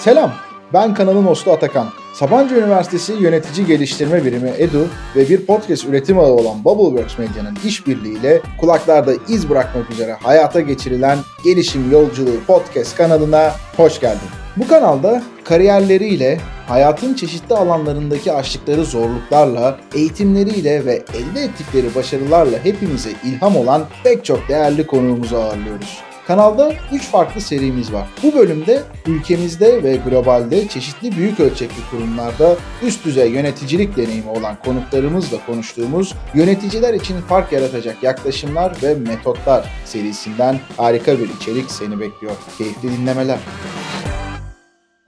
Selam, ben kanalın hostu Atakan. Sabancı Üniversitesi Yönetici Geliştirme Birimi EDU ve bir podcast üretim ağı olan Bubbleworks Medya'nın işbirliğiyle kulaklarda iz bırakmak üzere hayata geçirilen Gelişim Yolculuğu podcast kanalına hoş geldin. Bu kanalda kariyerleriyle, hayatın çeşitli alanlarındaki aştıkları zorluklarla, eğitimleriyle ve elde ettikleri başarılarla hepimize ilham olan pek çok değerli konuğumuzu ağırlıyoruz. Kanalda 3 farklı serimiz var. Bu bölümde ülkemizde ve globalde çeşitli büyük ölçekli kurumlarda üst düzey yöneticilik deneyimi olan konuklarımızla konuştuğumuz yöneticiler için fark yaratacak yaklaşımlar ve metotlar serisinden harika bir içerik seni bekliyor. Keyifli dinlemeler.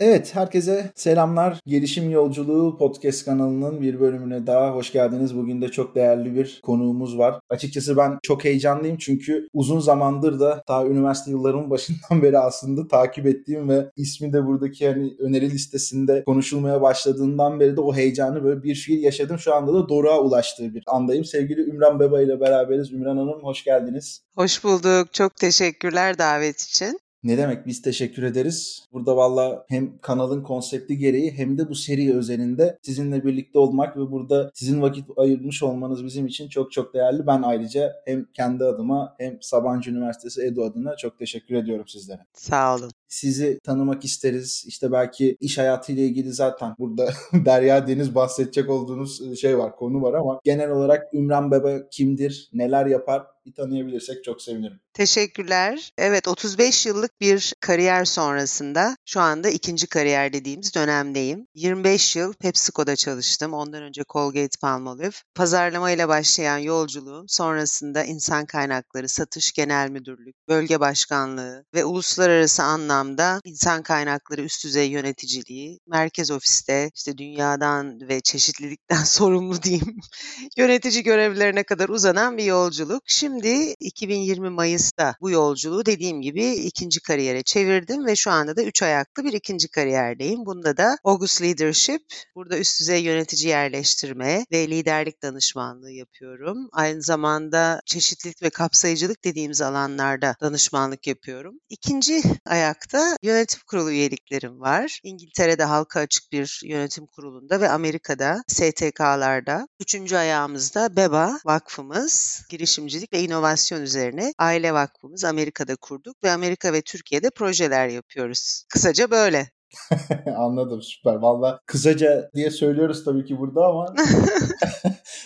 Evet, herkese selamlar. Gelişim Yolculuğu podcast kanalının bir bölümüne daha hoş geldiniz. Bugün de çok değerli bir konuğumuz var. Açıkçası ben çok heyecanlıyım çünkü uzun zamandır da daha üniversite yıllarımın başından beri aslında takip ettiğim ve ismi de buradaki hani öneri listesinde konuşulmaya başladığından beri de o heyecanı böyle bir fiil yaşadım. Şu anda da Doruk'a ulaştığı bir andayım. Sevgili Ümran Beba ile beraberiz. Ümran Hanım hoş geldiniz. Hoş bulduk. Çok teşekkürler davet için. Ne demek biz teşekkür ederiz. Burada valla hem kanalın konsepti gereği hem de bu seri özelinde sizinle birlikte olmak ve burada sizin vakit ayırmış olmanız bizim için çok çok değerli. Ben ayrıca hem kendi adıma hem Sabancı Üniversitesi EDU adına çok teşekkür ediyorum sizlere. Sağ olun. Sizi tanımak isteriz. İşte belki iş hayatıyla ilgili zaten burada Derya Deniz bahsedecek olduğunuz şey var, konu var ama genel olarak Ümran Bebe kimdir, neler yapar bir tanıyabilirsek çok sevinirim. Teşekkürler. Evet 35 yıllık bir kariyer sonrasında şu anda ikinci kariyer dediğimiz dönemdeyim. 25 yıl PepsiCo'da çalıştım. Ondan önce Colgate Palmolive. Pazarlama ile başlayan yolculuğum sonrasında insan kaynakları, satış genel müdürlük, bölge başkanlığı ve uluslararası anlamda insan kaynakları üst düzey yöneticiliği, merkez ofiste işte dünyadan ve çeşitlilikten sorumlu diyeyim yönetici görevlerine kadar uzanan bir yolculuk. Şimdi 2020 Mayıs'ta bu yolculuğu dediğim gibi ikinci kariyere çevirdim ve şu anda da üç ayaklı bir ikinci kariyerdeyim. Bunda da August Leadership, burada üst düzey yönetici yerleştirme ve liderlik danışmanlığı yapıyorum. Aynı zamanda çeşitlilik ve kapsayıcılık dediğimiz alanlarda danışmanlık yapıyorum. İkinci ayakta yönetim kurulu üyeliklerim var. İngiltere'de halka açık bir yönetim kurulunda ve Amerika'da STK'larda. Üçüncü ayağımızda BEBA vakfımız, girişimcilik ve inovasyon üzerine aile vakfımız Amerika'da kurduk ve Amerika ve Türkiye'de projeler yapıyoruz. Kısaca böyle. Anladım süper. Valla kısaca diye söylüyoruz tabii ki burada ama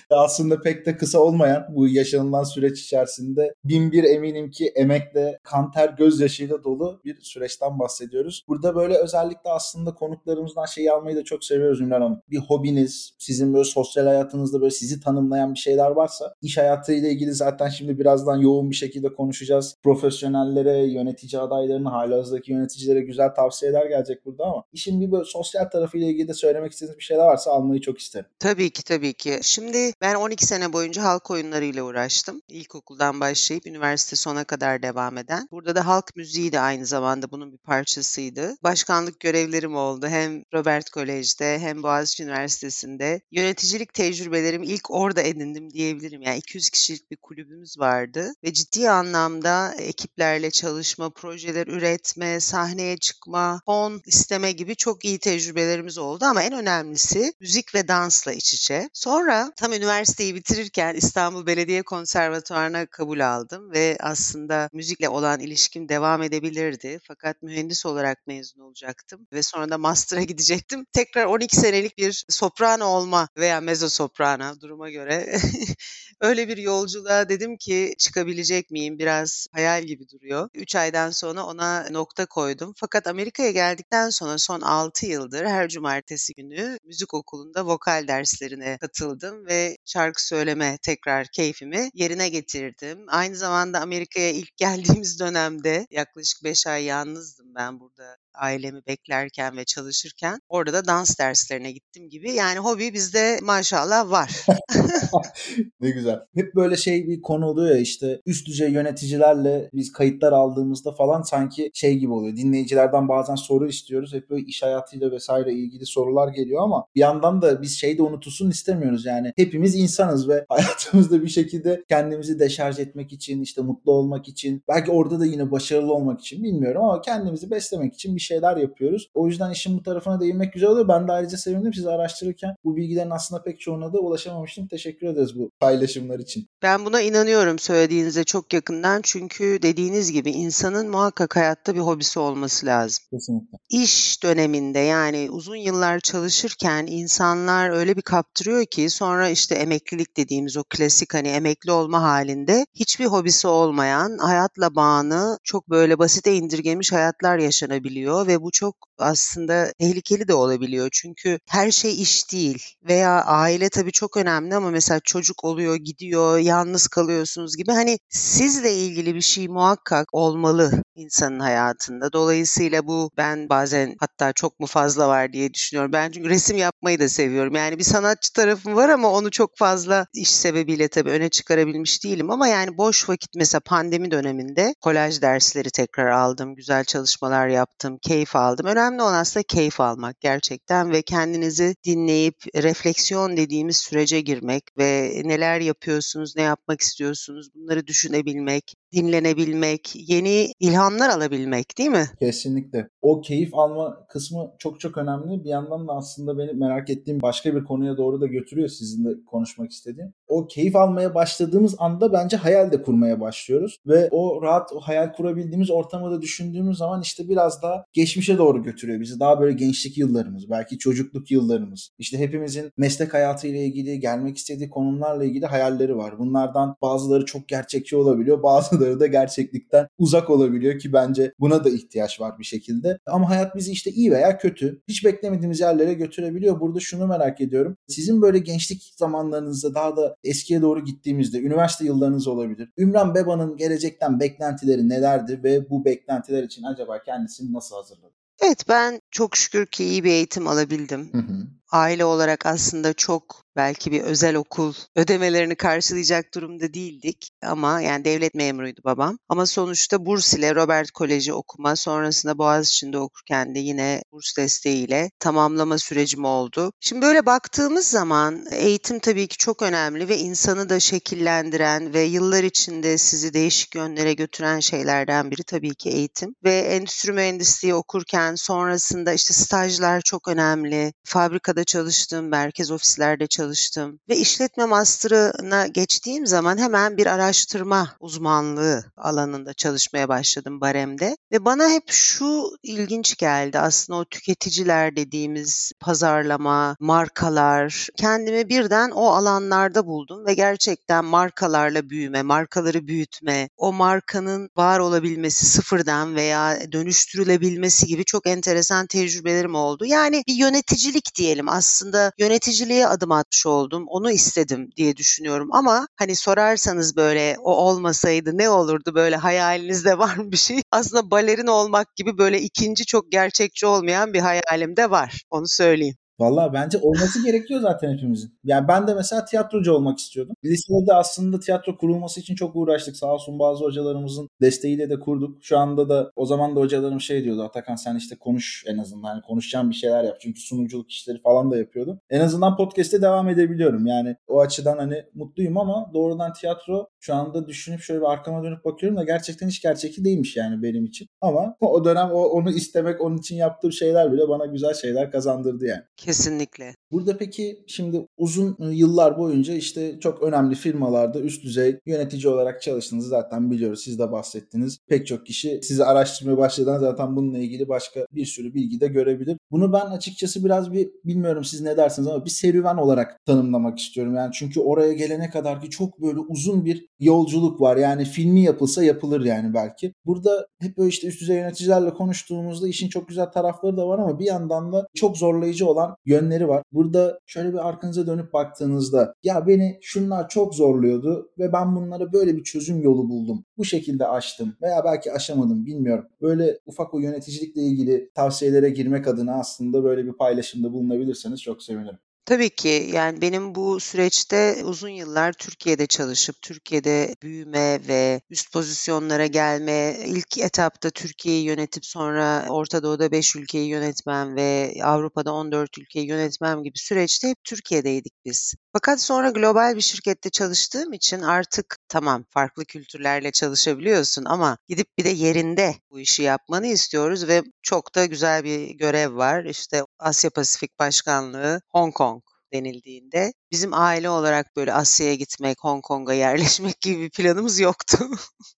aslında pek de kısa olmayan bu yaşanılan süreç içerisinde bin bir eminim ki emekle, kanter, gözyaşıyla dolu bir süreçten bahsediyoruz. Burada böyle özellikle aslında konuklarımızdan şeyi almayı da çok seviyoruz Ümran Hanım. Bir hobiniz, sizin böyle sosyal hayatınızda böyle sizi tanımlayan bir şeyler varsa iş hayatıyla ilgili zaten şimdi birazdan yoğun bir şekilde konuşacağız. Profesyonellere, yönetici adaylarına, halihazırdaki yöneticilere güzel tavsiyeler gelecek burada ama işin bir böyle sosyal tarafıyla ilgili de söylemek istediğiniz bir şeyler varsa almayı çok isterim. Tabii ki tabii ki. Şimdi ben 12 sene boyunca halk oyunlarıyla uğraştım. İlkokuldan başlayıp üniversite sona kadar devam eden. Burada da halk müziği de aynı zamanda bunun bir parçasıydı. Başkanlık görevlerim oldu. Hem Robert Kolej'de hem Boğaziçi Üniversitesi'nde. Yöneticilik tecrübelerimi ilk orada edindim diyebilirim. Yani 200 kişilik bir kulübümüz vardı ve ciddi anlamda ekiplerle çalışma, projeler üretme, sahneye çıkma, fon isteme gibi çok iyi tecrübelerimiz oldu ama en önemlisi müzik ve dansla iç içe. Sonra tam üniversiteyi bitirirken İstanbul Belediye Konservatuvarı'na kabul aldım ve aslında müzikle olan ilişkim devam edebilirdi. Fakat mühendis olarak mezun olacaktım ve sonra da master'a gidecektim. Tekrar 12 senelik bir soprano olma veya mezzo soprano duruma göre öyle bir yolculuğa dedim ki çıkabilecek miyim? Biraz hayal gibi duruyor. 3 aydan sonra ona nokta koydum. Fakat Amerika'ya geldikten sonra son 6 yıldır her cumartesi günü müzik okulunda vokal derslerine katıldım ve şarkı söyleme tekrar keyfimi yerine getirdim. Aynı zamanda Amerika'ya ilk geldiğimiz dönemde yaklaşık 5 ay yalnızdım ben burada ailemi beklerken ve çalışırken. Orada da dans derslerine gittim gibi. Yani hobi bizde maşallah var. ne güzel. Hep böyle şey bir konu oluyor ya işte üst düzey yöneticilerle biz kayıtlar aldığımızda falan sanki şey gibi oluyor. Dinleyicilerden bazen soru istiyoruz. Hep böyle iş hayatıyla vesaire ilgili sorular geliyor ama bir yandan da biz şey de unutulsun istemiyoruz. Yani hepimiz insanız ve hayatımızda bir şekilde kendimizi deşarj etmek için işte mutlu olmak için belki orada da yine başarılı olmak için bilmiyorum ama kendimizi beslemek için bir şeyler yapıyoruz. O yüzden işin bu tarafına değinmek güzel oluyor. Ben de ayrıca sevindim. Sizi araştırırken bu bilgilerin aslında pek çoğuna da ulaşamamıştım. Teşekkür ederiz bu paylaşımlar için. Ben buna inanıyorum söylediğinize çok yakından. Çünkü dediğiniz gibi insanın muhakkak hayatta bir hobisi olması lazım. Kesinlikle. İş döneminde yani uzun yıllar çalışırken insanlar öyle bir kaptırıyor ki sonra işte emeklilik dediğimiz o klasik hani emekli olma halinde hiçbir hobisi olmayan hayatla bağını çok böyle basite indirgemiş hayatlar yaşanabiliyor ve bu çok aslında tehlikeli de olabiliyor. Çünkü her şey iş değil veya aile tabii çok önemli ama mesela çocuk oluyor, gidiyor, yalnız kalıyorsunuz gibi hani sizle ilgili bir şey muhakkak olmalı insanın hayatında. Dolayısıyla bu ben bazen hatta çok mu fazla var diye düşünüyorum. Ben çünkü resim yapmayı da seviyorum. Yani bir sanatçı tarafım var ama onu çok fazla iş sebebiyle tabii öne çıkarabilmiş değilim ama yani boş vakit mesela pandemi döneminde kolaj dersleri tekrar aldım. Güzel çalışmalar yaptım, keyif aldım. Önemli olan aslında keyif almak gerçekten ve kendinizi dinleyip refleksiyon dediğimiz sürece girmek ve neler yapıyorsunuz, ne yapmak istiyorsunuz bunları düşünebilmek, dinlenebilmek, yeni ilhamlar alabilmek değil mi? Kesinlikle. O keyif alma kısmı çok çok önemli. Bir yandan da aslında beni merak ettiğim başka bir konuya doğru da götürüyor sizinle konuşmak istediğim. O keyif almaya başladığımız anda bence hayal de kurmaya başlıyoruz. Ve o rahat o hayal kurabildiğimiz ortamı da düşündüğümüz zaman işte biraz daha geçmişe doğru götürüyor bizi. Daha böyle gençlik yıllarımız, belki çocukluk yıllarımız. İşte hepimizin meslek hayatıyla ilgili, gelmek istediği konumlarla ilgili hayalleri var. Bunlardan bazıları çok gerçekçi olabiliyor, bazıları da gerçeklikten uzak olabiliyor ki bence buna da ihtiyaç var bir şekilde. Ama hayat bizi işte iyi veya kötü, hiç beklemediğimiz yerlere götürebiliyor. Burada şunu merak ediyorum. Sizin böyle gençlik zamanlarınızda daha da eskiye doğru gittiğimizde, üniversite yıllarınız olabilir. Ümran Beba'nın gelecekten beklentileri nelerdi ve bu beklentiler için acaba kendisini nasıl hazırladı? Evet ben çok şükür ki iyi bir eğitim alabildim. Hı hı. Aile olarak aslında çok belki bir özel okul ödemelerini karşılayacak durumda değildik ama yani devlet memuruydu babam. Ama sonuçta burs ile Robert Koleji okuma sonrasında Boğaziçi'nde okurken de yine burs desteğiyle tamamlama sürecim oldu. Şimdi böyle baktığımız zaman eğitim tabii ki çok önemli ve insanı da şekillendiren ve yıllar içinde sizi değişik yönlere götüren şeylerden biri tabii ki eğitim. Ve endüstri mühendisliği okurken sonrasında işte stajlar çok önemli. Fabrikada çalıştım, merkez ofislerde çalıştım ve işletme master'ına geçtiğim zaman hemen bir araştırma uzmanlığı alanında çalışmaya başladım Barem'de ve bana hep şu ilginç geldi aslında o tüketiciler dediğimiz pazarlama, markalar kendimi birden o alanlarda buldum ve gerçekten markalarla büyüme, markaları büyütme, o markanın var olabilmesi sıfırdan veya dönüştürülebilmesi gibi çok enteresan tecrübelerim oldu. Yani bir yöneticilik diyelim aslında yöneticiliğe adım atmış oldum. Onu istedim diye düşünüyorum ama hani sorarsanız böyle o olmasaydı ne olurdu böyle hayalinizde var mı bir şey? Aslında balerin olmak gibi böyle ikinci çok gerçekçi olmayan bir hayalim de var. Onu söyleyeyim. Valla bence olması gerekiyor zaten hepimizin. Yani ben de mesela tiyatrocu olmak istiyordum. Lisede de aslında tiyatro kurulması için çok uğraştık. Sağ olsun bazı hocalarımızın desteğiyle de kurduk. Şu anda da o zaman da hocalarım şey diyordu. Atakan sen işte konuş en azından. Yani konuşacağım bir şeyler yap. Çünkü sunuculuk işleri falan da yapıyordum. En azından podcast'te devam edebiliyorum. Yani o açıdan hani mutluyum ama doğrudan tiyatro şu anda düşünüp şöyle bir arkama dönüp bakıyorum da gerçekten hiç gerçekçi değilmiş yani benim için. Ama o dönem o, onu istemek, onun için yaptığım şeyler bile bana güzel şeyler kazandırdı yani. Kesinlikle. Burada peki şimdi uzun yıllar boyunca işte çok önemli firmalarda üst düzey yönetici olarak çalıştığınızı zaten biliyoruz. Siz de bahsettiniz. Pek çok kişi sizi araştırmaya başladan zaten bununla ilgili başka bir sürü bilgi de görebilir. Bunu ben açıkçası biraz bir bilmiyorum siz ne dersiniz ama bir serüven olarak tanımlamak istiyorum. Yani çünkü oraya gelene kadar ki çok böyle uzun bir yolculuk var. Yani filmi yapılsa yapılır yani belki. Burada hep böyle işte üst düzey yöneticilerle konuştuğumuzda işin çok güzel tarafları da var ama bir yandan da çok zorlayıcı olan yönleri var. Burada şöyle bir arkanıza dönüp baktığınızda ya beni şunlar çok zorluyordu ve ben bunlara böyle bir çözüm yolu buldum. Bu şekilde aştım veya belki aşamadım bilmiyorum. Böyle ufak o yöneticilikle ilgili tavsiyelere girmek adına aslında böyle bir paylaşımda bulunabilirseniz çok sevinirim. Tabii ki. Yani benim bu süreçte uzun yıllar Türkiye'de çalışıp Türkiye'de büyüme ve üst pozisyonlara gelme, ilk etapta Türkiye'yi yönetip sonra Orta Doğu'da 5 ülkeyi yönetmem ve Avrupa'da 14 ülkeyi yönetmem gibi süreçte hep Türkiye'deydik biz. Fakat sonra global bir şirkette çalıştığım için artık tamam farklı kültürlerle çalışabiliyorsun ama gidip bir de yerinde bu işi yapmanı istiyoruz ve çok da güzel bir görev var. İşte Asya Pasifik Başkanlığı Hong Kong denildiğinde bizim aile olarak böyle Asya'ya gitmek, Hong Kong'a yerleşmek gibi bir planımız yoktu.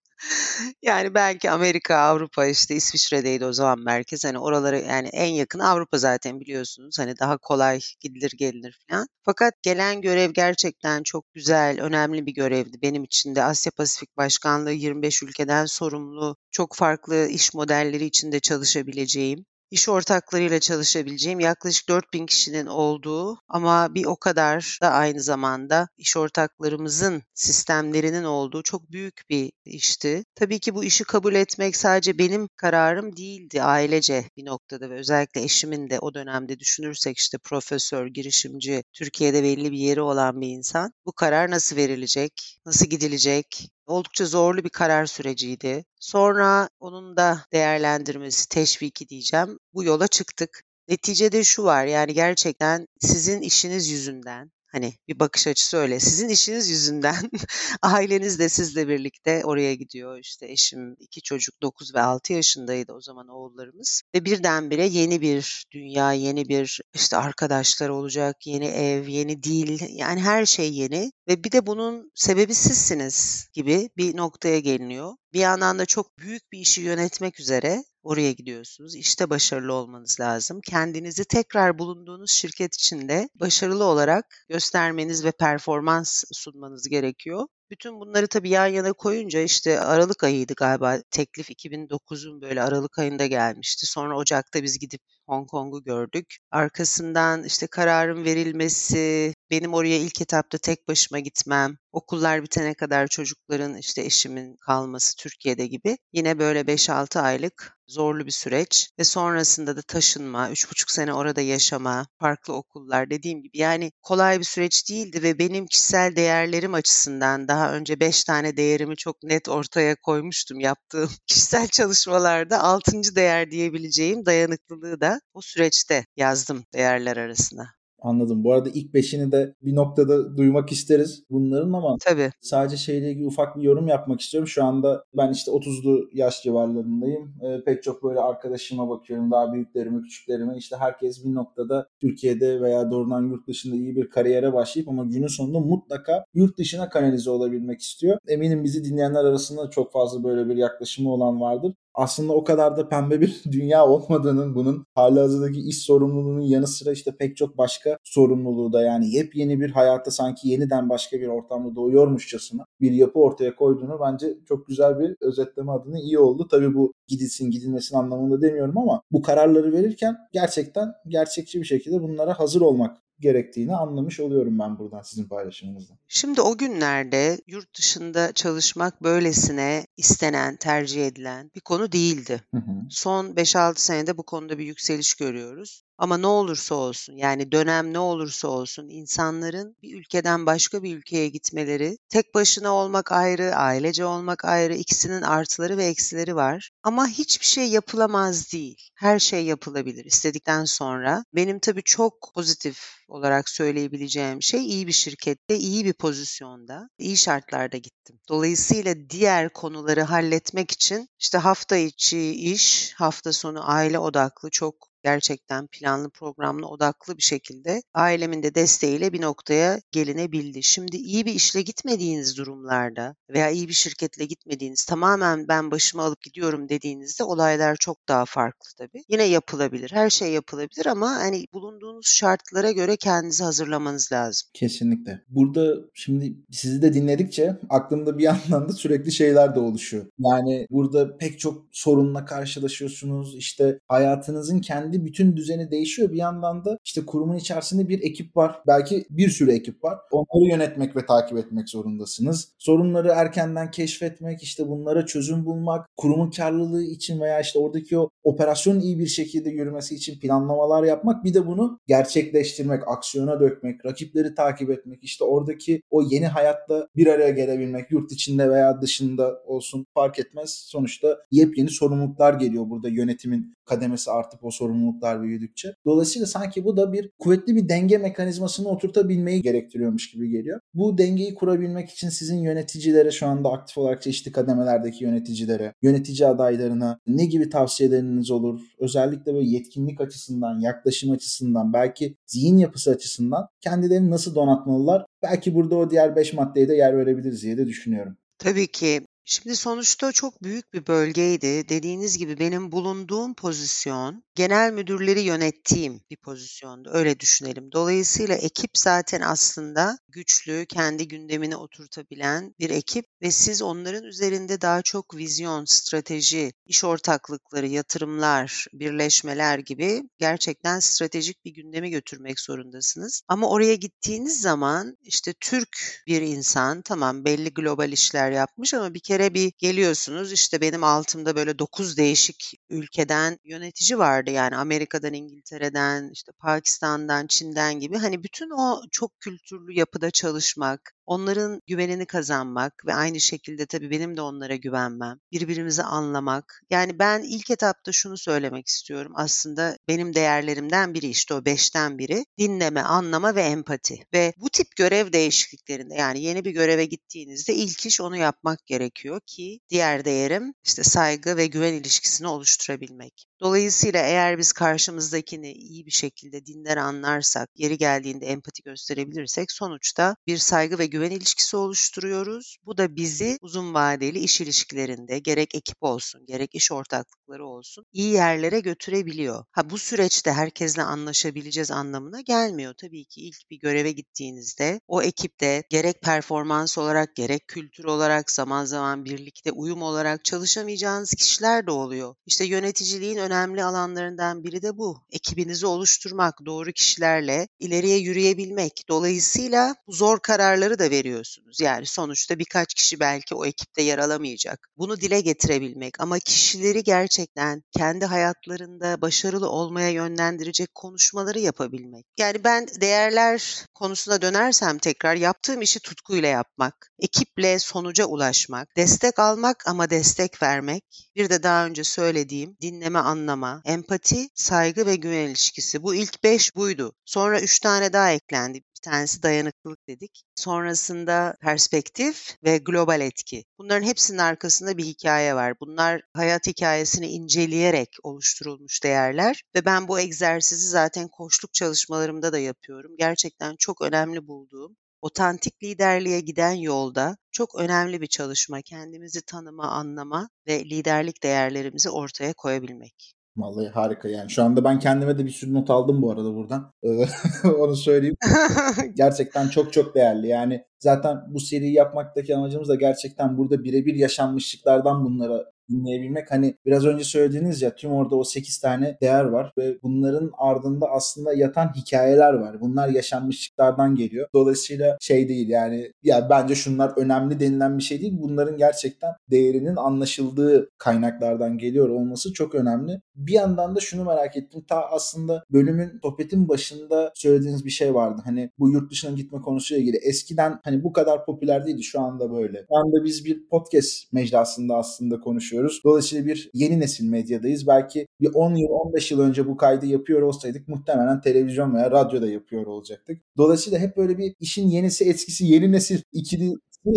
Yani belki Amerika, Avrupa, işte İsviçre'deydi o zaman merkez. Hani oraları yani en yakın Avrupa zaten biliyorsunuz. Hani daha kolay gidilir gelinir falan. Fakat gelen görev gerçekten çok güzel, önemli bir görevdi benim için de. Asya Pasifik Başkanlığı 25 ülkeden sorumlu, çok farklı iş modelleri içinde çalışabileceğim iş ortaklarıyla çalışabileceğim yaklaşık 4000 kişinin olduğu ama bir o kadar da aynı zamanda iş ortaklarımızın sistemlerinin olduğu çok büyük bir işti. Tabii ki bu işi kabul etmek sadece benim kararım değildi ailece bir noktada ve özellikle eşimin de o dönemde düşünürsek işte profesör, girişimci, Türkiye'de belli bir yeri olan bir insan. Bu karar nasıl verilecek, nasıl gidilecek, Oldukça zorlu bir karar süreciydi. Sonra onun da değerlendirmesi, teşviki diyeceğim. Bu yola çıktık. Neticede şu var yani gerçekten sizin işiniz yüzünden Hani bir bakış açısı öyle. Sizin işiniz yüzünden aileniz de sizle birlikte oraya gidiyor. İşte eşim, iki çocuk 9 ve 6 yaşındaydı o zaman oğullarımız. Ve birdenbire yeni bir dünya, yeni bir işte arkadaşlar olacak, yeni ev, yeni dil yani her şey yeni. Ve bir de bunun sebebi sizsiniz gibi bir noktaya geliniyor. Bir yandan da çok büyük bir işi yönetmek üzere oraya gidiyorsunuz. İşte başarılı olmanız lazım. Kendinizi tekrar bulunduğunuz şirket içinde başarılı olarak göstermeniz ve performans sunmanız gerekiyor. Bütün bunları tabii yan yana koyunca işte aralık ayıydı galiba. Teklif 2009'un böyle aralık ayında gelmişti. Sonra Ocak'ta biz gidip Hong Kong'u gördük. Arkasından işte kararın verilmesi, benim oraya ilk etapta tek başıma gitmem, okullar bitene kadar çocukların işte eşimin kalması Türkiye'de gibi yine böyle 5-6 aylık zorlu bir süreç ve sonrasında da taşınma, 3,5 sene orada yaşama, farklı okullar dediğim gibi yani kolay bir süreç değildi ve benim kişisel değerlerim açısından daha önce 5 tane değerimi çok net ortaya koymuştum yaptığım kişisel çalışmalarda 6. değer diyebileceğim dayanıklılığı da o süreçte yazdım değerler arasına. Anladım. Bu arada ilk beşini de bir noktada duymak isteriz bunların ama Tabii. sadece şeyle ilgili ufak bir yorum yapmak istiyorum. Şu anda ben işte 30'lu yaş civarlarındayım. E, pek çok böyle arkadaşıma bakıyorum. Daha büyüklerime, küçüklerime. İşte herkes bir noktada Türkiye'de veya doğrudan yurt dışında iyi bir kariyere başlayıp ama günün sonunda mutlaka yurt dışına kanalize olabilmek istiyor. Eminim bizi dinleyenler arasında çok fazla böyle bir yaklaşımı olan vardır aslında o kadar da pembe bir dünya olmadığının bunun halihazırdaki iş sorumluluğunun yanı sıra işte pek çok başka sorumluluğu da yani yepyeni bir hayatta sanki yeniden başka bir ortamda doğuyormuşçasına bir yapı ortaya koyduğunu bence çok güzel bir özetleme adına iyi oldu. Tabii bu gidilsin gidilmesin anlamında demiyorum ama bu kararları verirken gerçekten gerçekçi bir şekilde bunlara hazır olmak gerektiğini anlamış oluyorum ben buradan sizin paylaşımınızdan. Şimdi o günlerde yurt dışında çalışmak böylesine istenen, tercih edilen bir konu değildi. Hı hı. Son 5-6 senede bu konuda bir yükseliş görüyoruz. Ama ne olursa olsun yani dönem ne olursa olsun insanların bir ülkeden başka bir ülkeye gitmeleri tek başına olmak ayrı, ailece olmak ayrı, ikisinin artıları ve eksileri var. Ama hiçbir şey yapılamaz değil. Her şey yapılabilir istedikten sonra. Benim tabii çok pozitif olarak söyleyebileceğim şey iyi bir şirkette, iyi bir pozisyonda, iyi şartlarda gittim. Dolayısıyla diğer konuları halletmek için işte hafta içi iş, hafta sonu aile odaklı çok gerçekten planlı programlı odaklı bir şekilde ailemin de desteğiyle bir noktaya gelinebildi. Şimdi iyi bir işle gitmediğiniz durumlarda veya iyi bir şirketle gitmediğiniz tamamen ben başımı alıp gidiyorum dediğinizde olaylar çok daha farklı tabii. Yine yapılabilir. Her şey yapılabilir ama hani bulunduğunuz şartlara göre kendinizi hazırlamanız lazım. Kesinlikle. Burada şimdi sizi de dinledikçe aklımda bir yandan da sürekli şeyler de oluşuyor. Yani burada pek çok sorunla karşılaşıyorsunuz. İşte hayatınızın kendi kendi bütün düzeni değişiyor. Bir yandan da işte kurumun içerisinde bir ekip var. Belki bir sürü ekip var. Onları yönetmek ve takip etmek zorundasınız. Sorunları erkenden keşfetmek, işte bunlara çözüm bulmak, kurumun karlılığı için veya işte oradaki o operasyonun iyi bir şekilde yürümesi için planlamalar yapmak. Bir de bunu gerçekleştirmek, aksiyona dökmek, rakipleri takip etmek, işte oradaki o yeni hayatla bir araya gelebilmek, yurt içinde veya dışında olsun fark etmez. Sonuçta yepyeni sorumluluklar geliyor burada yönetimin kademesi artıp o sorumluluklar büyüdükçe. Dolayısıyla sanki bu da bir kuvvetli bir denge mekanizmasını oturtabilmeyi gerektiriyormuş gibi geliyor. Bu dengeyi kurabilmek için sizin yöneticilere şu anda aktif olarak çeşitli kademelerdeki yöneticilere, yönetici adaylarına ne gibi tavsiyeleriniz olur? Özellikle böyle yetkinlik açısından, yaklaşım açısından, belki zihin yapısı açısından kendilerini nasıl donatmalılar? Belki burada o diğer 5 maddeye de yer verebiliriz diye de düşünüyorum. Tabii ki. Şimdi sonuçta çok büyük bir bölgeydi. Dediğiniz gibi benim bulunduğum pozisyon genel müdürleri yönettiğim bir pozisyondu. Öyle düşünelim. Dolayısıyla ekip zaten aslında güçlü, kendi gündemini oturtabilen bir ekip ve siz onların üzerinde daha çok vizyon, strateji, iş ortaklıkları, yatırımlar, birleşmeler gibi gerçekten stratejik bir gündemi götürmek zorundasınız. Ama oraya gittiğiniz zaman işte Türk bir insan tamam belli global işler yapmış ama bir kere bir geliyorsunuz işte benim altımda böyle 9 değişik ülkeden yönetici vardı yani Amerika'dan, İngiltere'den, işte Pakistan'dan, Çin'den gibi hani bütün o çok kültürlü yapıda çalışmak, onların güvenini kazanmak ve aynı şekilde tabii benim de onlara güvenmem, birbirimizi anlamak. Yani ben ilk etapta şunu söylemek istiyorum. Aslında benim değerlerimden biri işte o beşten biri dinleme, anlama ve empati. Ve bu tip görev değişikliklerinde yani yeni bir göreve gittiğinizde ilk iş onu yapmak gerekiyor ki diğer değerim işte saygı ve güven ilişkisini oluşturabilmek. Dolayısıyla eğer biz karşımızdakini iyi bir şekilde dinler anlarsak, yeri geldiğinde empati gösterebilirsek sonuçta bir saygı ve güven ilişkisi oluşturuyoruz. Bu da bizi uzun vadeli iş ilişkilerinde gerek ekip olsun, gerek iş ortaklıkları olsun iyi yerlere götürebiliyor. Ha bu süreçte herkesle anlaşabileceğiz anlamına gelmiyor. Tabii ki ilk bir göreve gittiğinizde o ekipte gerek performans olarak gerek kültür olarak zaman zaman birlikte uyum olarak çalışamayacağınız kişiler de oluyor. İşte yöneticiliğin önemli alanlarından biri de bu. Ekibinizi oluşturmak, doğru kişilerle ileriye yürüyebilmek. Dolayısıyla zor kararları da veriyorsunuz. Yani sonuçta birkaç kişi belki o ekipte yer alamayacak. Bunu dile getirebilmek ama kişileri gerçekten kendi hayatlarında başarılı olmaya yönlendirecek konuşmaları yapabilmek. Yani ben değerler konusuna dönersem tekrar yaptığım işi tutkuyla yapmak, ekiple sonuca ulaşmak, destek almak ama destek vermek, bir de daha önce söylediğim dinleme, anlama, empati, saygı ve güven ilişkisi. Bu ilk beş buydu. Sonra üç tane daha eklendi. Bir tanesi dayanıklılık dedik. Sonrasında perspektif ve global etki. Bunların hepsinin arkasında bir hikaye var. Bunlar hayat hikayesini inceleyerek oluşturulmuş değerler ve ben bu egzersizi zaten koçluk çalışmalarımda da yapıyorum. Gerçekten çok önemli bulduğum otantik liderliğe giden yolda çok önemli bir çalışma. Kendimizi tanıma, anlama ve liderlik değerlerimizi ortaya koyabilmek. Vallahi harika yani. Şu anda ben kendime de bir sürü not aldım bu arada buradan. Onu söyleyeyim. gerçekten çok çok değerli. Yani zaten bu seriyi yapmaktaki amacımız da gerçekten burada birebir yaşanmışlıklardan bunlara dinleyebilmek. Hani biraz önce söylediğiniz ya tüm orada o 8 tane değer var ve bunların ardında aslında yatan hikayeler var. Bunlar yaşanmışlıklardan geliyor. Dolayısıyla şey değil yani ya bence şunlar önemli denilen bir şey değil. Bunların gerçekten değerinin anlaşıldığı kaynaklardan geliyor olması çok önemli. Bir yandan da şunu merak ettim. Ta aslında bölümün sohbetin başında söylediğiniz bir şey vardı. Hani bu yurt dışına gitme konusuyla ilgili. Eskiden hani bu kadar popüler değildi. Şu anda böyle. Şu anda biz bir podcast mecrasında aslında konuşuyoruz. Dolayısıyla bir yeni nesil medyadayız. Belki bir 10 yıl 15 yıl önce bu kaydı yapıyor olsaydık muhtemelen televizyon veya radyoda yapıyor olacaktık. Dolayısıyla hep böyle bir işin yenisi etkisi yeni nesil ikili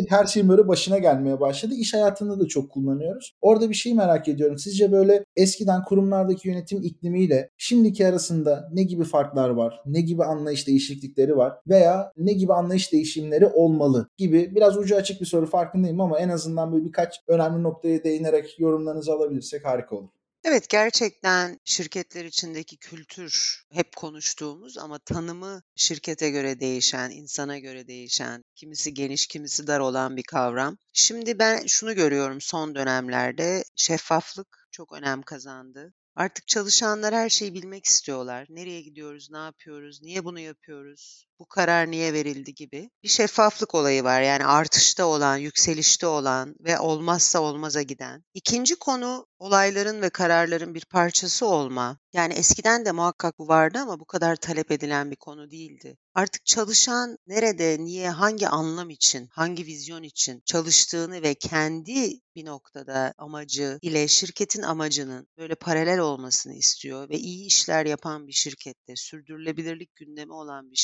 her şeyin böyle başına gelmeye başladı. İş hayatında da çok kullanıyoruz. Orada bir şey merak ediyorum. Sizce böyle eskiden kurumlardaki yönetim iklimiyle şimdiki arasında ne gibi farklar var? Ne gibi anlayış değişiklikleri var? Veya ne gibi anlayış değişimleri olmalı gibi biraz ucu açık bir soru farkındayım ama en azından böyle birkaç önemli noktaya değinerek yorumlarınızı alabilirsek harika olur. Evet, gerçekten şirketler içindeki kültür hep konuştuğumuz ama tanımı şirkete göre değişen, insana göre değişen, kimisi geniş, kimisi dar olan bir kavram. Şimdi ben şunu görüyorum son dönemlerde şeffaflık çok önem kazandı. Artık çalışanlar her şeyi bilmek istiyorlar. Nereye gidiyoruz, ne yapıyoruz, niye bunu yapıyoruz, bu karar niye verildi gibi bir şeffaflık olayı var. Yani artışta olan, yükselişte olan ve olmazsa olmaza giden. İkinci konu olayların ve kararların bir parçası olma. Yani eskiden de muhakkak bu vardı ama bu kadar talep edilen bir konu değildi. Artık çalışan nerede, niye, hangi anlam için, hangi vizyon için çalıştığını ve kendi bir noktada amacı ile şirketin amacının böyle paralel olmasını istiyor ve iyi işler yapan bir şirkette, sürdürülebilirlik gündemi olan bir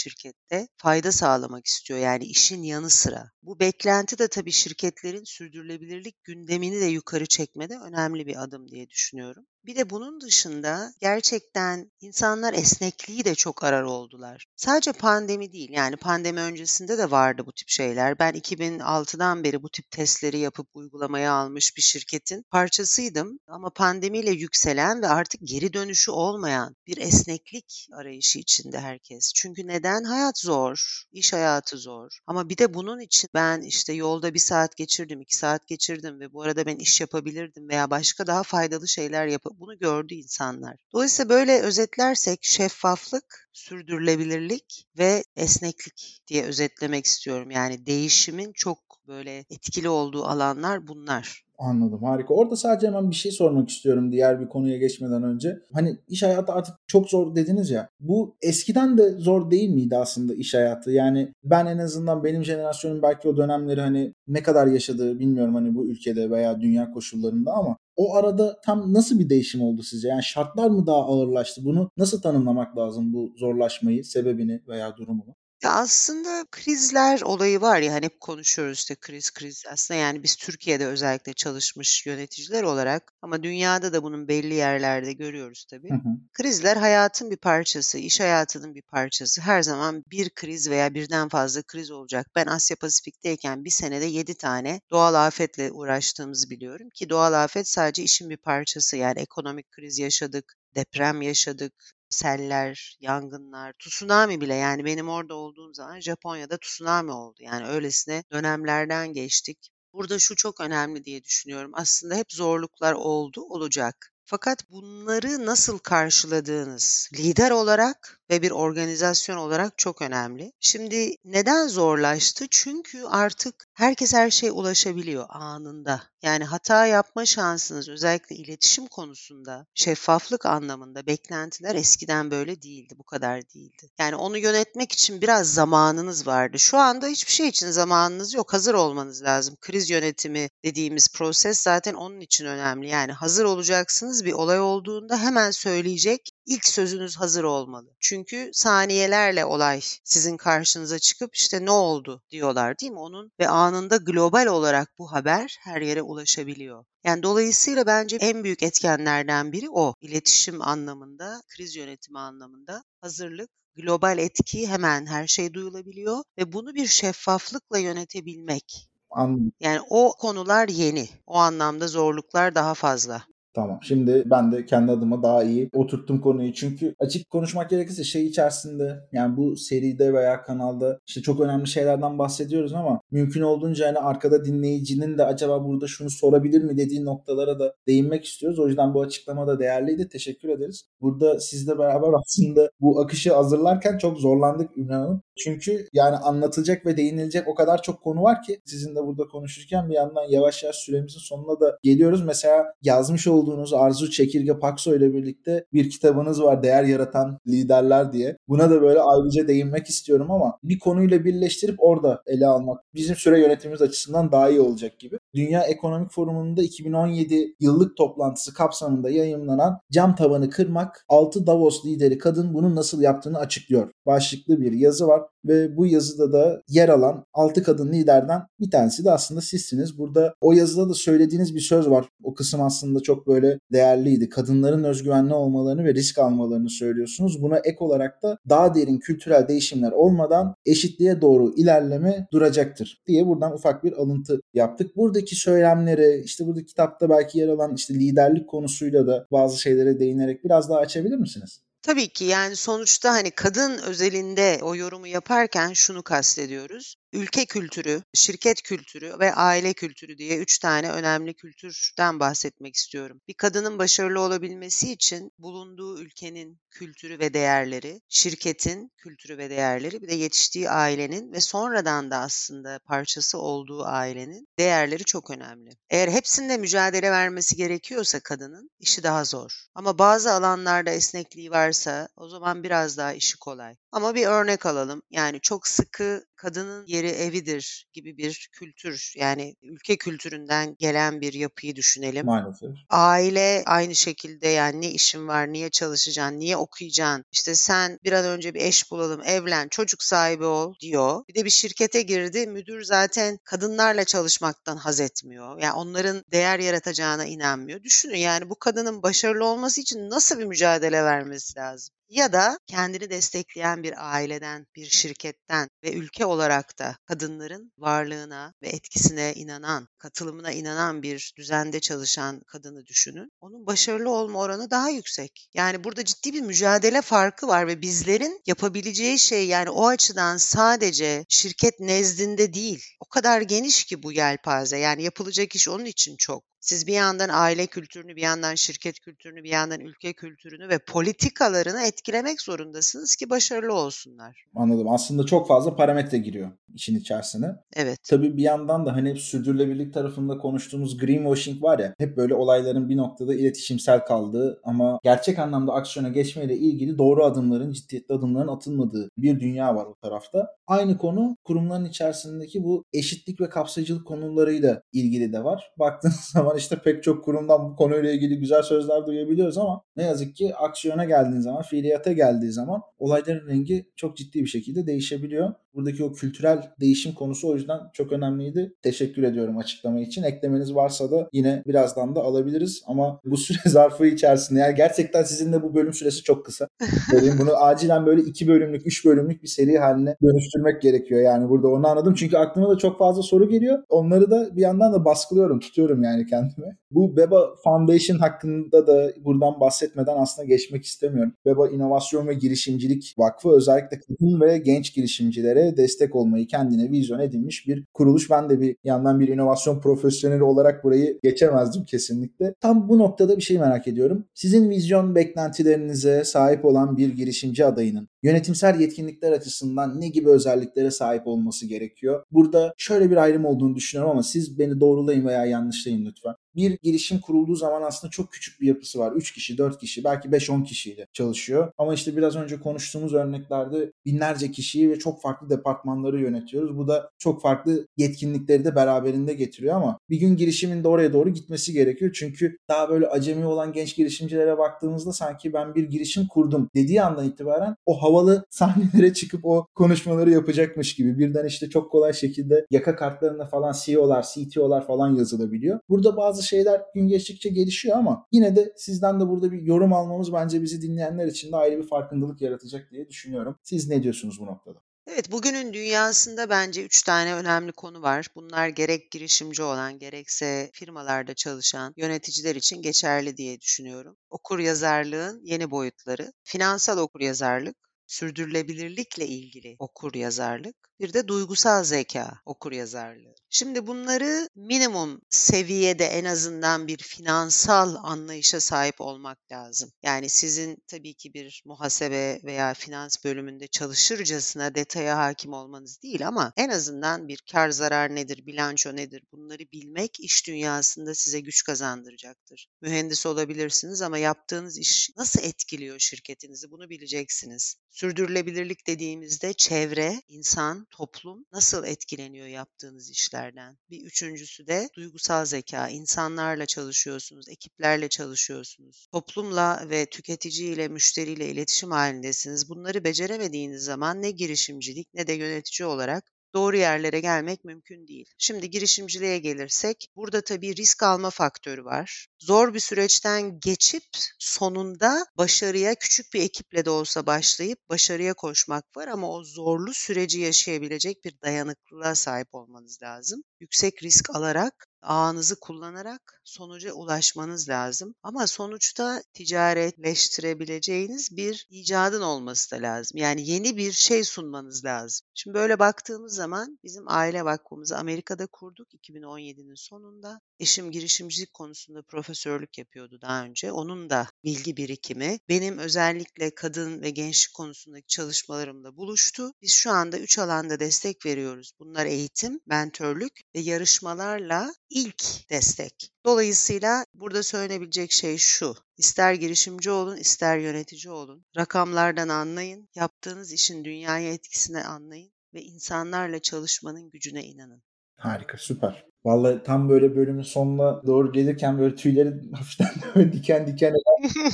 şirkette fayda sağlamak istiyor yani işin yanı sıra. Bu beklenti de tabii şirketlerin sürdürülebilirlik gündemini de yukarı çekmede önemli bir adım diye düşünüyorum. Bir de bunun dışında gerçekten insanlar esnekliği de çok arar oldular. Sadece pandemi değil yani pandemi öncesinde de vardı bu tip şeyler. Ben 2006'dan beri bu tip testleri yapıp uygulamaya almış bir şirketin parçasıydım. Ama pandemiyle yükselen ve artık geri dönüşü olmayan bir esneklik arayışı içinde herkes. Çünkü neden? Hayat zor, iş hayatı zor. Ama bir de bunun için ben işte yolda bir saat geçirdim, iki saat geçirdim ve bu arada ben iş yapabilirdim veya başka daha faydalı şeyler yapıp bunu gördü insanlar. Dolayısıyla böyle özetlersek şeffaflık, sürdürülebilirlik ve esneklik diye özetlemek istiyorum. Yani değişimin çok böyle etkili olduğu alanlar bunlar. Anladım harika. Orada sadece hemen bir şey sormak istiyorum diğer bir konuya geçmeden önce. Hani iş hayatı artık çok zor dediniz ya. Bu eskiden de zor değil miydi aslında iş hayatı? Yani ben en azından benim jenerasyonum belki o dönemleri hani ne kadar yaşadığı bilmiyorum hani bu ülkede veya dünya koşullarında ama o arada tam nasıl bir değişim oldu sizce? Yani şartlar mı daha ağırlaştı? Bunu nasıl tanımlamak lazım bu zorlaşmayı, sebebini veya durumunu? Ya, aslında krizler olayı var ya, hani, hep konuşuyoruz işte kriz, kriz. Aslında, yani, biz Türkiye'de özellikle çalışmış yöneticiler olarak ama dünyada da bunun belli yerlerde görüyoruz tabii. Hı hı. Krizler hayatın bir parçası, iş hayatının bir parçası. Her zaman bir kriz veya birden fazla kriz olacak. Ben Asya Pasifik'teyken bir senede 7 tane doğal afetle uğraştığımızı biliyorum ki doğal afet sadece işin bir parçası. Yani ekonomik kriz yaşadık, deprem yaşadık, seller, yangınlar, tsunami bile yani benim orada olduğum zaman Japonya'da tsunami oldu. Yani öylesine dönemlerden geçtik. Burada şu çok önemli diye düşünüyorum. Aslında hep zorluklar oldu, olacak. Fakat bunları nasıl karşıladığınız lider olarak ve bir organizasyon olarak çok önemli. Şimdi neden zorlaştı? Çünkü artık herkes her şeye ulaşabiliyor anında. Yani hata yapma şansınız özellikle iletişim konusunda, şeffaflık anlamında beklentiler eskiden böyle değildi, bu kadar değildi. Yani onu yönetmek için biraz zamanınız vardı. Şu anda hiçbir şey için zamanınız yok. Hazır olmanız lazım. Kriz yönetimi dediğimiz proses zaten onun için önemli. Yani hazır olacaksınız bir olay olduğunda hemen söyleyecek ilk sözünüz hazır olmalı. Çünkü saniyelerle olay sizin karşınıza çıkıp işte ne oldu diyorlar değil mi? Onun ve anında global olarak bu haber her yere ulaşabiliyor. Yani dolayısıyla bence en büyük etkenlerden biri o. İletişim anlamında, kriz yönetimi anlamında hazırlık global etki hemen her şey duyulabiliyor ve bunu bir şeffaflıkla yönetebilmek. Anladım. Yani o konular yeni. O anlamda zorluklar daha fazla. Tamam. Şimdi ben de kendi adıma daha iyi oturttum konuyu. Çünkü açık konuşmak gerekirse şey içerisinde yani bu seride veya kanalda işte çok önemli şeylerden bahsediyoruz ama mümkün olduğunca hani arkada dinleyicinin de acaba burada şunu sorabilir mi dediği noktalara da değinmek istiyoruz. O yüzden bu açıklama da değerliydi. Teşekkür ederiz. Burada sizle beraber aslında bu akışı hazırlarken çok zorlandık Ümran Hanım. Çünkü yani anlatılacak ve değinilecek o kadar çok konu var ki sizin de burada konuşurken bir yandan yavaş yavaş süremizin sonuna da geliyoruz. Mesela yazmış olduğunuz Arzu Çekirge Pakso ile birlikte bir kitabınız var Değer Yaratan Liderler diye. Buna da böyle ayrıca değinmek istiyorum ama bir konuyla birleştirip orada ele almak bizim süre yönetimimiz açısından daha iyi olacak gibi. Dünya Ekonomik Forumu'nda 2017 yıllık toplantısı kapsamında yayınlanan Cam Tavanı Kırmak 6 Davos lideri kadın bunu nasıl yaptığını açıklıyor. Başlıklı bir yazı var ve bu yazıda da yer alan 6 kadın liderden bir tanesi de aslında sizsiniz. Burada o yazıda da söylediğiniz bir söz var. O kısım aslında çok böyle değerliydi. Kadınların özgüvenli olmalarını ve risk almalarını söylüyorsunuz. Buna ek olarak da daha derin kültürel değişimler olmadan eşitliğe doğru ilerleme duracaktır diye buradan ufak bir alıntı yaptık. Buradaki söylemleri işte burada kitapta belki yer alan işte liderlik konusuyla da bazı şeylere değinerek biraz daha açabilir misiniz? Tabii ki yani sonuçta hani kadın özelinde o yorumu yaparken şunu kastediyoruz. Ülke kültürü, şirket kültürü ve aile kültürü diye üç tane önemli kültürden bahsetmek istiyorum. Bir kadının başarılı olabilmesi için bulunduğu ülkenin kültürü ve değerleri, şirketin kültürü ve değerleri, bir de yetiştiği ailenin ve sonradan da aslında parçası olduğu ailenin değerleri çok önemli. Eğer hepsinde mücadele vermesi gerekiyorsa kadının işi daha zor. Ama bazı alanlarda esnekliği varsa o zaman biraz daha işi kolay. Ama bir örnek alalım. Yani çok sıkı kadının yeri evidir gibi bir kültür yani ülke kültüründen gelen bir yapıyı düşünelim. Maalesef. Aile aynı şekilde yani ne işin var, niye çalışacaksın, niye okuyacaksın, işte sen bir an önce bir eş bulalım, evlen, çocuk sahibi ol diyor. Bir de bir şirkete girdi, müdür zaten kadınlarla çalışmaktan haz etmiyor. Yani onların değer yaratacağına inanmıyor. Düşünün yani bu kadının başarılı olması için nasıl bir mücadele vermesi lazım? Ya da kendini destekleyen bir aileden, bir şirketten ve ülke olarak da kadınların varlığına ve etkisine inanan, katılımına inanan bir düzende çalışan kadını düşünün. Onun başarılı olma oranı daha yüksek. Yani burada ciddi bir mücadele farkı var ve bizlerin yapabileceği şey yani o açıdan sadece şirket nezdinde değil. O kadar geniş ki bu yelpaze. Yani yapılacak iş onun için çok. Siz bir yandan aile kültürünü, bir yandan şirket kültürünü, bir yandan ülke kültürünü ve politikalarını etkilemek zorundasınız ki başarılı olsunlar. Anladım. Aslında çok fazla parametre giriyor işin içerisine. Evet. Tabii bir yandan da hani hep sürdürülebilirlik tarafında konuştuğumuz greenwashing var ya hep böyle olayların bir noktada iletişimsel kaldığı ama gerçek anlamda aksiyona geçmeyle ilgili doğru adımların ciddiyetli adımların atılmadığı bir dünya var o tarafta. Aynı konu kurumların içerisindeki bu eşitlik ve kapsayıcılık konularıyla ilgili de var. Baktığınız zaman işte pek çok kurumdan bu konuyla ilgili güzel sözler duyabiliyoruz ama ne yazık ki aksiyona geldiğin zaman, fiiliyata geldiği zaman olayların rengi çok ciddi bir şekilde değişebiliyor. Buradaki o kültürel değişim konusu o yüzden çok önemliydi. Teşekkür ediyorum açıklama için. Eklemeniz varsa da yine birazdan da alabiliriz ama bu süre zarfı içerisinde yani gerçekten sizin de bu bölüm süresi çok kısa. Söyleyeyim bunu acilen böyle iki bölümlük, üç bölümlük bir seri haline dönüştürmek gerekiyor yani burada onu anladım. Çünkü aklıma da çok fazla soru geliyor. Onları da bir yandan da baskılıyorum, tutuyorum yani kendime. Bu Beba Foundation hakkında da buradan bahsetmeden aslında geçmek istemiyorum. Beba İnovasyon ve Girişimcilik Vakfı özellikle kadın ve genç girişimcilere destek olmayı kendine vizyon edinmiş bir kuruluş. Ben de bir yandan bir inovasyon profesyoneli olarak burayı geçemezdim kesinlikle. Tam bu noktada bir şey merak ediyorum. Sizin vizyon beklentilerinize sahip olan bir girişimci adayının yönetimsel yetkinlikler açısından ne gibi özelliklere sahip olması gerekiyor? Burada şöyle bir ayrım olduğunu düşünüyorum ama siz beni doğrulayın veya yanlışlayın lütfen bir girişim kurulduğu zaman aslında çok küçük bir yapısı var. 3 kişi, 4 kişi, belki 5-10 kişiyle çalışıyor. Ama işte biraz önce konuştuğumuz örneklerde binlerce kişiyi ve çok farklı departmanları yönetiyoruz. Bu da çok farklı yetkinlikleri de beraberinde getiriyor ama bir gün girişimin de oraya doğru gitmesi gerekiyor. Çünkü daha böyle acemi olan genç girişimcilere baktığımızda sanki ben bir girişim kurdum dediği andan itibaren o havalı sahnelere çıkıp o konuşmaları yapacakmış gibi birden işte çok kolay şekilde yaka kartlarına falan CEO'lar, CTO'lar falan yazılabiliyor. Burada bazı şeyler gün geçtikçe gelişiyor ama yine de sizden de burada bir yorum almamız bence bizi dinleyenler için de ayrı bir farkındalık yaratacak diye düşünüyorum. Siz ne diyorsunuz bu noktada? Evet, bugünün dünyasında bence üç tane önemli konu var. Bunlar gerek girişimci olan, gerekse firmalarda çalışan yöneticiler için geçerli diye düşünüyorum. Okur yazarlığın yeni boyutları, finansal okur yazarlık, sürdürülebilirlikle ilgili okur yazarlık, bir de duygusal zeka okur yazarlığı. Şimdi bunları minimum seviyede en azından bir finansal anlayışa sahip olmak lazım. Yani sizin tabii ki bir muhasebe veya finans bölümünde çalışırcasına detaya hakim olmanız değil ama en azından bir kar zarar nedir, bilanço nedir bunları bilmek iş dünyasında size güç kazandıracaktır. Mühendis olabilirsiniz ama yaptığınız iş nasıl etkiliyor şirketinizi bunu bileceksiniz. Sürdürülebilirlik dediğimizde çevre, insan, toplum nasıl etkileniyor yaptığınız işlerden? Bir üçüncüsü de duygusal zeka. İnsanlarla çalışıyorsunuz, ekiplerle çalışıyorsunuz. Toplumla ve tüketiciyle, müşteriyle iletişim halindesiniz. Bunları beceremediğiniz zaman ne girişimcilik ne de yönetici olarak doğru yerlere gelmek mümkün değil. Şimdi girişimciliğe gelirsek burada tabii risk alma faktörü var. Zor bir süreçten geçip sonunda başarıya küçük bir ekiple de olsa başlayıp başarıya koşmak var ama o zorlu süreci yaşayabilecek bir dayanıklılığa sahip olmanız lazım. Yüksek risk alarak ağınızı kullanarak sonuca ulaşmanız lazım. Ama sonuçta ticaretleştirebileceğiniz bir icadın olması da lazım. Yani yeni bir şey sunmanız lazım. Şimdi böyle baktığımız zaman bizim aile vakfımızı Amerika'da kurduk 2017'nin sonunda. Eşim girişimcilik konusunda profesörlük yapıyordu daha önce. Onun da bilgi birikimi benim özellikle kadın ve gençlik konusundaki çalışmalarımla buluştu. Biz şu anda üç alanda destek veriyoruz. Bunlar eğitim, mentörlük ve yarışmalarla ilk destek. Dolayısıyla burada söylenebilecek şey şu. İster girişimci olun, ister yönetici olun. Rakamlardan anlayın, yaptığınız işin dünyaya etkisini anlayın ve insanlarla çalışmanın gücüne inanın. Harika, süper. Vallahi tam böyle bölümün sonuna doğru gelirken böyle tüyleri hafiften böyle diken diken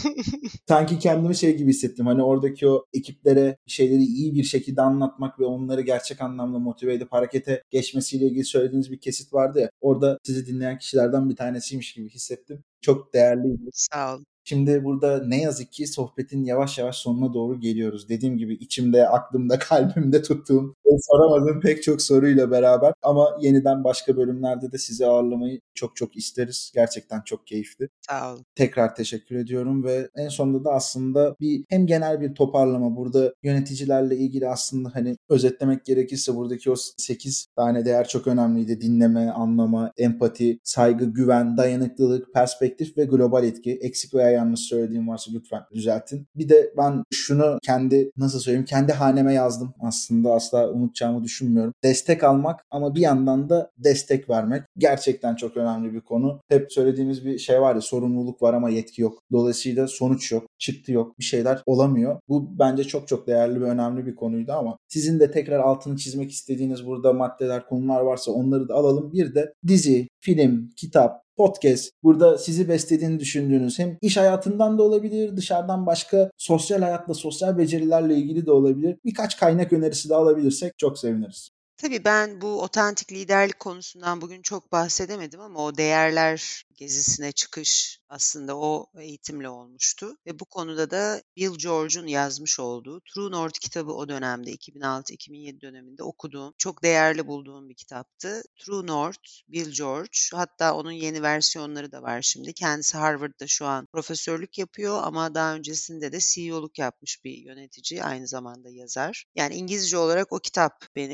sanki kendimi şey gibi hissettim. Hani oradaki o ekiplere şeyleri iyi bir şekilde anlatmak ve onları gerçek anlamda motive edip harekete geçmesiyle ilgili söylediğiniz bir kesit vardı ya. Orada sizi dinleyen kişilerden bir tanesiymiş gibi hissettim. Çok değerliydi. Sağ olun. Şimdi burada ne yazık ki sohbetin yavaş yavaş sonuna doğru geliyoruz. Dediğim gibi içimde, aklımda, kalbimde tuttuğum soramadığım pek çok soruyla beraber ama yeniden başka bölümlerde de sizi ağırlamayı çok çok isteriz. Gerçekten çok keyifli. Sağ olun. Tekrar teşekkür ediyorum ve en sonunda da aslında bir hem genel bir toparlama burada yöneticilerle ilgili aslında hani özetlemek gerekirse buradaki o 8 tane değer çok önemliydi. Dinleme, anlama, empati, saygı, güven, dayanıklılık, perspektif ve global etki. Eksik veya yanlış söylediğim varsa lütfen düzeltin. Bir de ben şunu kendi nasıl söyleyeyim kendi haneme yazdım aslında asla unutacağımı düşünmüyorum. Destek almak ama bir yandan da destek vermek gerçekten çok önemli bir konu. Hep söylediğimiz bir şey var ya sorumluluk var ama yetki yok. Dolayısıyla sonuç yok, çıktı yok, bir şeyler olamıyor. Bu bence çok çok değerli ve önemli bir konuydu ama sizin de tekrar altını çizmek istediğiniz burada maddeler, konular varsa onları da alalım. Bir de dizi, film, kitap, podcast burada sizi beslediğini düşündüğünüz hem iş hayatından da olabilir, dışarıdan başka sosyal hayatla, sosyal becerilerle ilgili de olabilir. Birkaç kaynak önerisi de alabilirsek çok seviniriz. Tabii ben bu otantik liderlik konusundan bugün çok bahsedemedim ama o değerler gezisine çıkış aslında o eğitimle olmuştu. Ve bu konuda da Bill George'un yazmış olduğu True North kitabı o dönemde 2006-2007 döneminde okuduğum, çok değerli bulduğum bir kitaptı. True North, Bill George. Hatta onun yeni versiyonları da var şimdi. Kendisi Harvard'da şu an profesörlük yapıyor ama daha öncesinde de CEO'luk yapmış bir yönetici, aynı zamanda yazar. Yani İngilizce olarak o kitap beni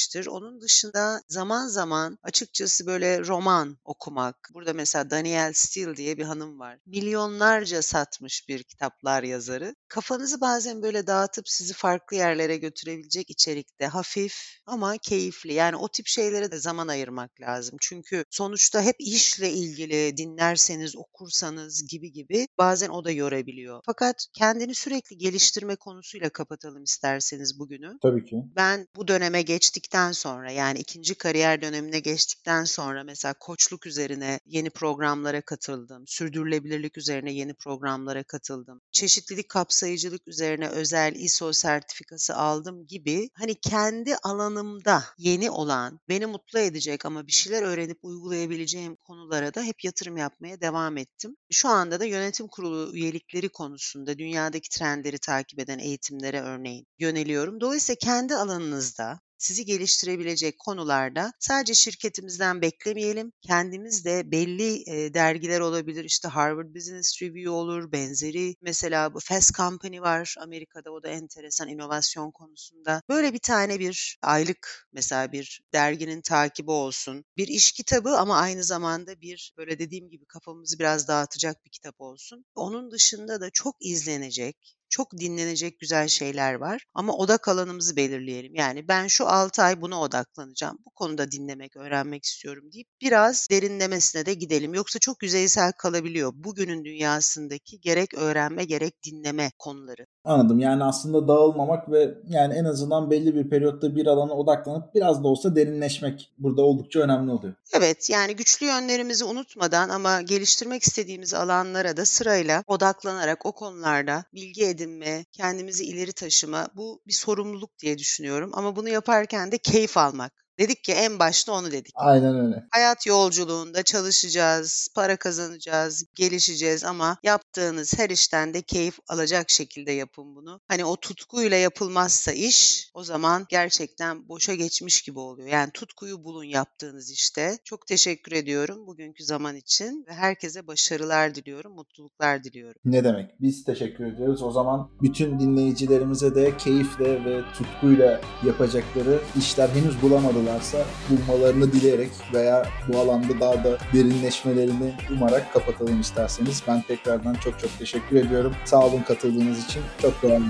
etkilemiştir. Onun dışında zaman zaman açıkçası böyle roman okumak. Burada mesela Danielle Steele diye bir hanım var. Milyonlarca satmış bir kitaplar yazarı. Kafanızı bazen böyle dağıtıp sizi farklı yerlere götürebilecek içerikte hafif ama keyifli. Yani o tip şeylere de zaman ayırmak lazım. Çünkü sonuçta hep işle ilgili dinlerseniz, okursanız gibi gibi bazen o da yorabiliyor. Fakat kendini sürekli geliştirme konusuyla kapatalım isterseniz bugünü. Tabii ki. Ben bu döneme geçtikten sonra yani ikinci kariyer dönemine geçtikten sonra mesela koçluk üzerine yeni programlara katıldım. Sürdürülebilirlik üzerine yeni programlara katıldım. Çeşitlilik kapsayıcılık üzerine özel ISO sertifikası aldım gibi hani kendi alanımda yeni olan, beni mutlu edecek ama bir şeyler öğrenip uygulayabileceğim konulara da hep yatırım yapmaya devam ettim. Şu anda da yönetim kurulu üyelikleri konusunda dünyadaki trendleri takip eden eğitimlere örneğin yöneliyorum. Dolayısıyla kendi alanınızda sizi geliştirebilecek konularda sadece şirketimizden beklemeyelim. Kendimiz de belli dergiler olabilir. İşte Harvard Business Review olur, benzeri. Mesela bu Fast Company var Amerika'da. O da enteresan inovasyon konusunda. Böyle bir tane bir aylık mesela bir derginin takibi olsun. Bir iş kitabı ama aynı zamanda bir böyle dediğim gibi kafamızı biraz dağıtacak bir kitap olsun. Onun dışında da çok izlenecek, çok dinlenecek güzel şeyler var ama odak alanımızı belirleyelim. Yani ben şu 6 ay buna odaklanacağım. Bu konuda dinlemek, öğrenmek istiyorum deyip biraz derinlemesine de gidelim. Yoksa çok yüzeysel kalabiliyor bugünün dünyasındaki gerek öğrenme gerek dinleme konuları. Anladım. Yani aslında dağılmamak ve yani en azından belli bir periyotta bir alana odaklanıp biraz da olsa derinleşmek burada oldukça önemli oluyor. Evet yani güçlü yönlerimizi unutmadan ama geliştirmek istediğimiz alanlara da sırayla odaklanarak o konularda bilgi edinme, kendimizi ileri taşıma bu bir sorumluluk diye düşünüyorum. Ama bunu yaparken de keyif almak Dedik ki en başta onu dedik. Aynen öyle. Hayat yolculuğunda çalışacağız, para kazanacağız, gelişeceğiz ama yaptığınız her işten de keyif alacak şekilde yapın bunu. Hani o tutkuyla yapılmazsa iş o zaman gerçekten boşa geçmiş gibi oluyor. Yani tutkuyu bulun yaptığınız işte. Çok teşekkür ediyorum bugünkü zaman için ve herkese başarılar diliyorum, mutluluklar diliyorum. Ne demek? Biz teşekkür ediyoruz. O zaman bütün dinleyicilerimize de keyifle ve tutkuyla yapacakları işler henüz bulamadılarsa bulmalarını dileyerek veya bu alanda daha da derinleşmelerini umarak kapatalım isterseniz. Ben tekrardan çok çok teşekkür ediyorum. Sağ olun katıldığınız için. Çok doğal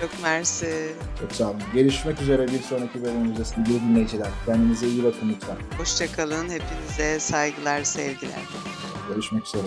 Çok mersi. Çok sağ olun. Görüşmek üzere bir sonraki bölümümüzde sevgili dinleyiciler. Kendinize iyi bakın lütfen. Hoşçakalın. Hepinize saygılar, sevgiler. Görüşmek üzere.